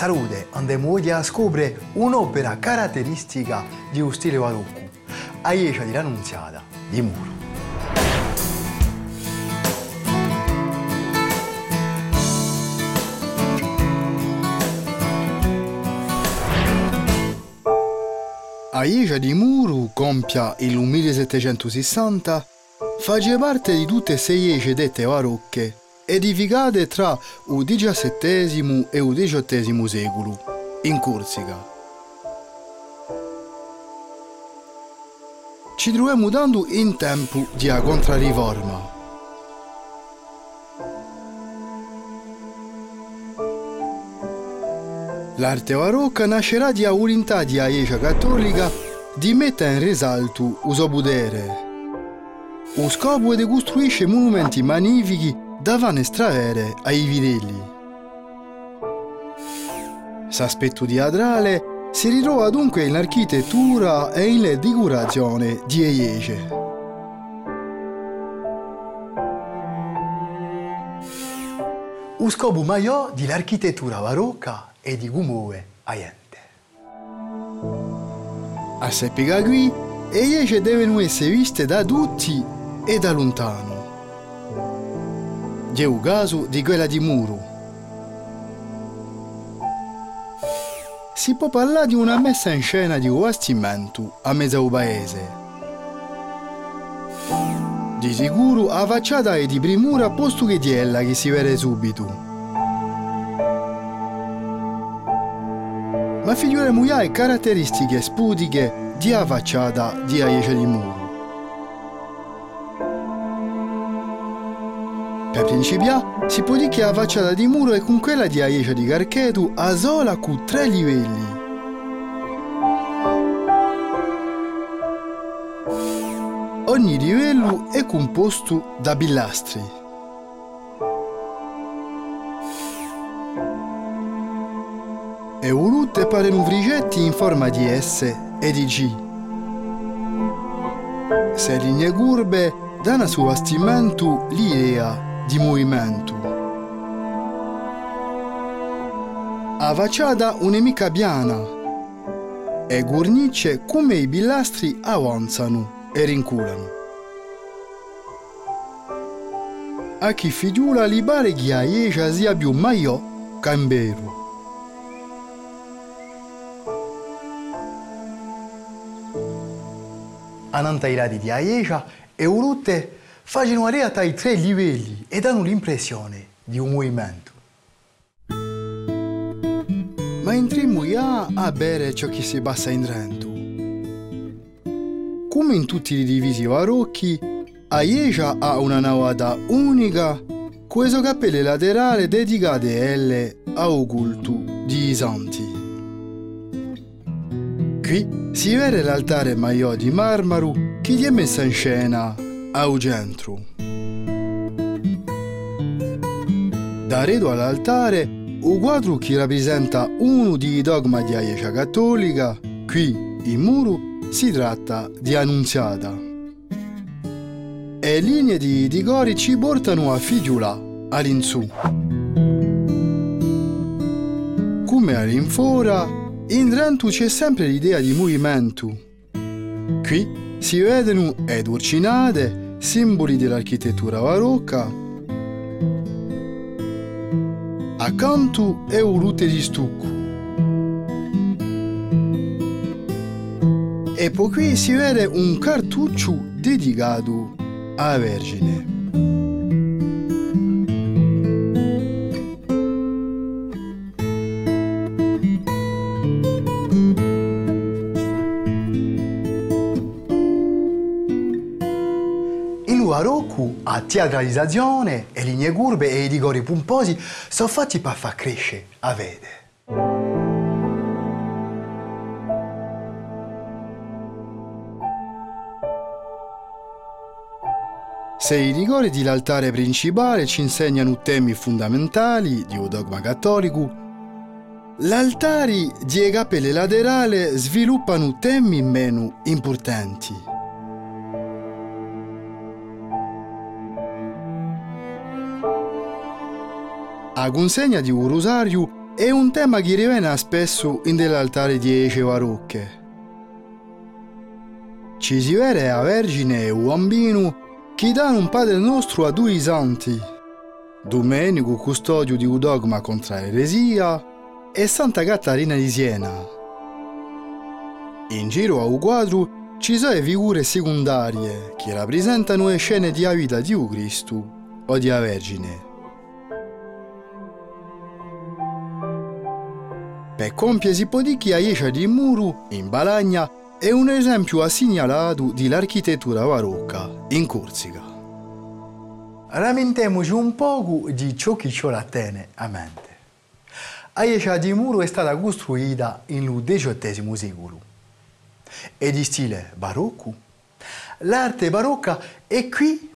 salute andiamo oggi a scoprire un'opera caratteristica di un stile barocco, Aiescia di l'Annunziata di Muro. Aiescia di Muro compia il 1760 Face parte di tutte sei ece dette barocche, edificate tra il XVII e il XVIII secolo, in Corsica. Ci troviamo dando in tempo di contrariforma. L'arte barocca nascerà di volontà di Aiescia cattolica di mettere in risalto il suo potere lo scopo è di costruire monumenti magnifici da far estraere ai videlli. L'aspetto teatrale si ritrova dunque in architettura e in decorazione di Eiege. Lo scopo maggiore dell'architettura barocca è di come aiente. A Seppica qui, Eiege devono essere viste da tutti e da lontano. Caso di quella di Muro. Si può parlare di una messa in scena di un bastimento a mezzo paese. Di sicuro la facciata è di primura posto che di ella che si vede subito. Ma figliuole e caratteristiche spudiche di a facciata di Aiece di Muro. Per principiare, si può dire che la facciata di muro è con quella di Aiescia di Garchetu a sola con tre livelli. Ogni livello è composto da pilastri. E volute pare un frigetti in forma di S e di G. Se linee curve danno sul bastimento l'idea di movimento. A facciata un'emica piana e guarnice come i pilastri avanzano e rinculano. A chi figliula li pare che a sia più maiò che imberu. A Nantairati di Aiecia e Urute facciano una realtà ai tre livelli e danno l'impressione di un movimento. Ma entriamo già a bere ciò che si passa in Trento. Come in tutti i divisi barocchi, Aiecia ha una navata unica, questo cappelle laterale dedicate a elle a culto di santi. Qui si vede l'altare maiò di marmaro che ti è messa in scena ao centro. Da redo all'altare, un quadro che rappresenta uno dei dogma di Aiescia Cattolica, qui in muro si tratta di Annunziata. E linee di decori ci portano a figliula all'insù. Come all'infora, in Trento c'è sempre l'idea di movimento. Qui si vedono edurcinate, simboli dell'architettura barocca. Accanto è un rute di stucco. E poi qui si vede un cartuccio dedicato alla Vergine. Barocco, a teatralizzazione e linee curve e i rigori pomposi sono fatti per far crescere a vede. Se i rigori dell'altare principale ci insegnano temi fondamentali di un dogma cattolico, l'altare di capelle laterali sviluppano temi meno importanti. A consegna di un rosario è un tema che riviene spesso in degli altari di Ece Varocche. Ci si vede a Vergine e un bambino che danno un Padre nostro a due santi, Domenico custodio di un dogma contro l'eresia e Santa Catarina di Siena. In giro a un quadro ci sono figure secondarie che rappresentano le scene di vita di Cristo o di Vergine. Per compiere si può dire che a Iescia di Muru, in Balagna, è un esempio assegnalato dell'architettura barocca in Corsica. Lamentiamoci un poco di ciò che ci tiene a mente. Iescia di Muru è stata costruita nel XVIII secolo. È di stile barocco. L'arte barocca è qui